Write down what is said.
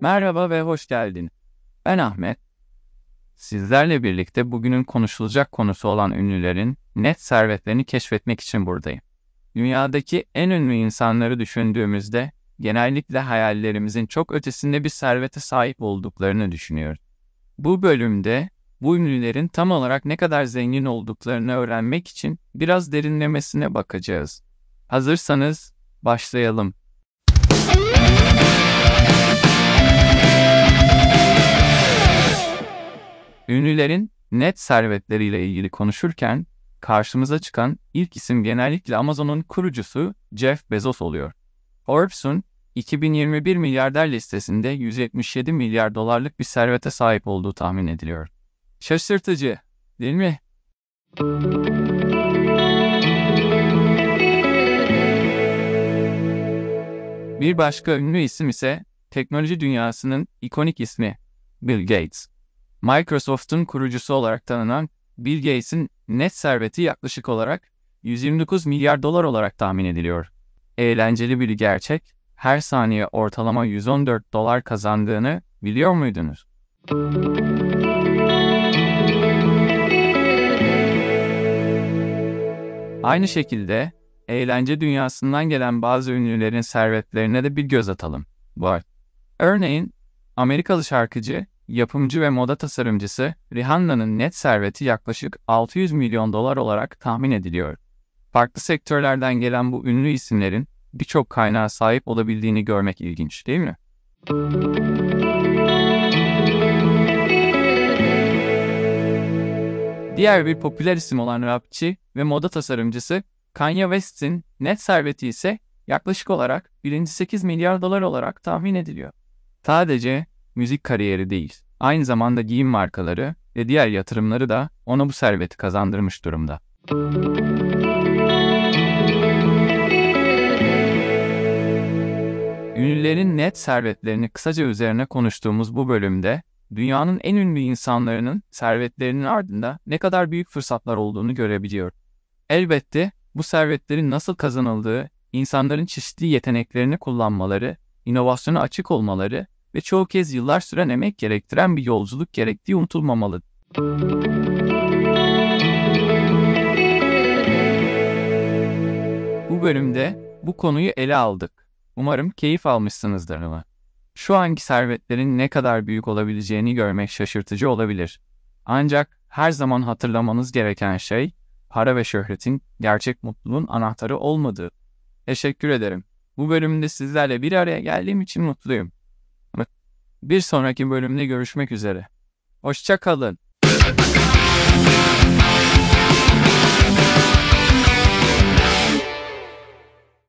Merhaba ve hoş geldin. Ben Ahmet. Sizlerle birlikte bugünün konuşulacak konusu olan ünlülerin net servetlerini keşfetmek için buradayım. Dünyadaki en ünlü insanları düşündüğümüzde genellikle hayallerimizin çok ötesinde bir servete sahip olduklarını düşünüyoruz. Bu bölümde bu ünlülerin tam olarak ne kadar zengin olduklarını öğrenmek için biraz derinlemesine bakacağız. Hazırsanız başlayalım. Ünlülerin net servetleriyle ilgili konuşurken karşımıza çıkan ilk isim genellikle Amazon'un kurucusu Jeff Bezos oluyor. Forbes'un 2021 milyarder listesinde 177 milyar dolarlık bir servete sahip olduğu tahmin ediliyor. Şaşırtıcı, değil mi? Bir başka ünlü isim ise teknoloji dünyasının ikonik ismi Bill Gates. Microsoft'un kurucusu olarak tanınan Bill Gates'in net serveti yaklaşık olarak 129 milyar dolar olarak tahmin ediliyor. Eğlenceli bir gerçek, her saniye ortalama 114 dolar kazandığını biliyor muydunuz? Aynı şekilde eğlence dünyasından gelen bazı ünlülerin servetlerine de bir göz atalım. Var. Örneğin Amerikalı şarkıcı, yapımcı ve moda tasarımcısı Rihanna'nın net serveti yaklaşık 600 milyon dolar olarak tahmin ediliyor. Farklı sektörlerden gelen bu ünlü isimlerin birçok kaynağa sahip olabildiğini görmek ilginç değil mi? Diğer bir popüler isim olan rapçi ve moda tasarımcısı Kanye West'in net serveti ise yaklaşık olarak 1.8 milyar dolar olarak tahmin ediliyor. Sadece müzik kariyeri değil, aynı zamanda giyim markaları ve diğer yatırımları da ona bu serveti kazandırmış durumda. Ünlülerin net servetlerini kısaca üzerine konuştuğumuz bu bölümde dünyanın en ünlü insanlarının servetlerinin ardında ne kadar büyük fırsatlar olduğunu görebiliyor. Elbette bu servetlerin nasıl kazanıldığı, insanların çeşitli yeteneklerini kullanmaları, inovasyona açık olmaları ve çoğu kez yıllar süren emek gerektiren bir yolculuk gerektiği unutulmamalı. Bu bölümde bu konuyu ele aldık. Umarım keyif almışsınızdır ama. Şu anki servetlerin ne kadar büyük olabileceğini görmek şaşırtıcı olabilir. Ancak her zaman hatırlamanız gereken şey, para ve şöhretin gerçek mutluluğun anahtarı olmadığı. Teşekkür ederim. Bu bölümde sizlerle bir araya geldiğim için mutluyum. Bir sonraki bölümde görüşmek üzere. Hoşça kalın.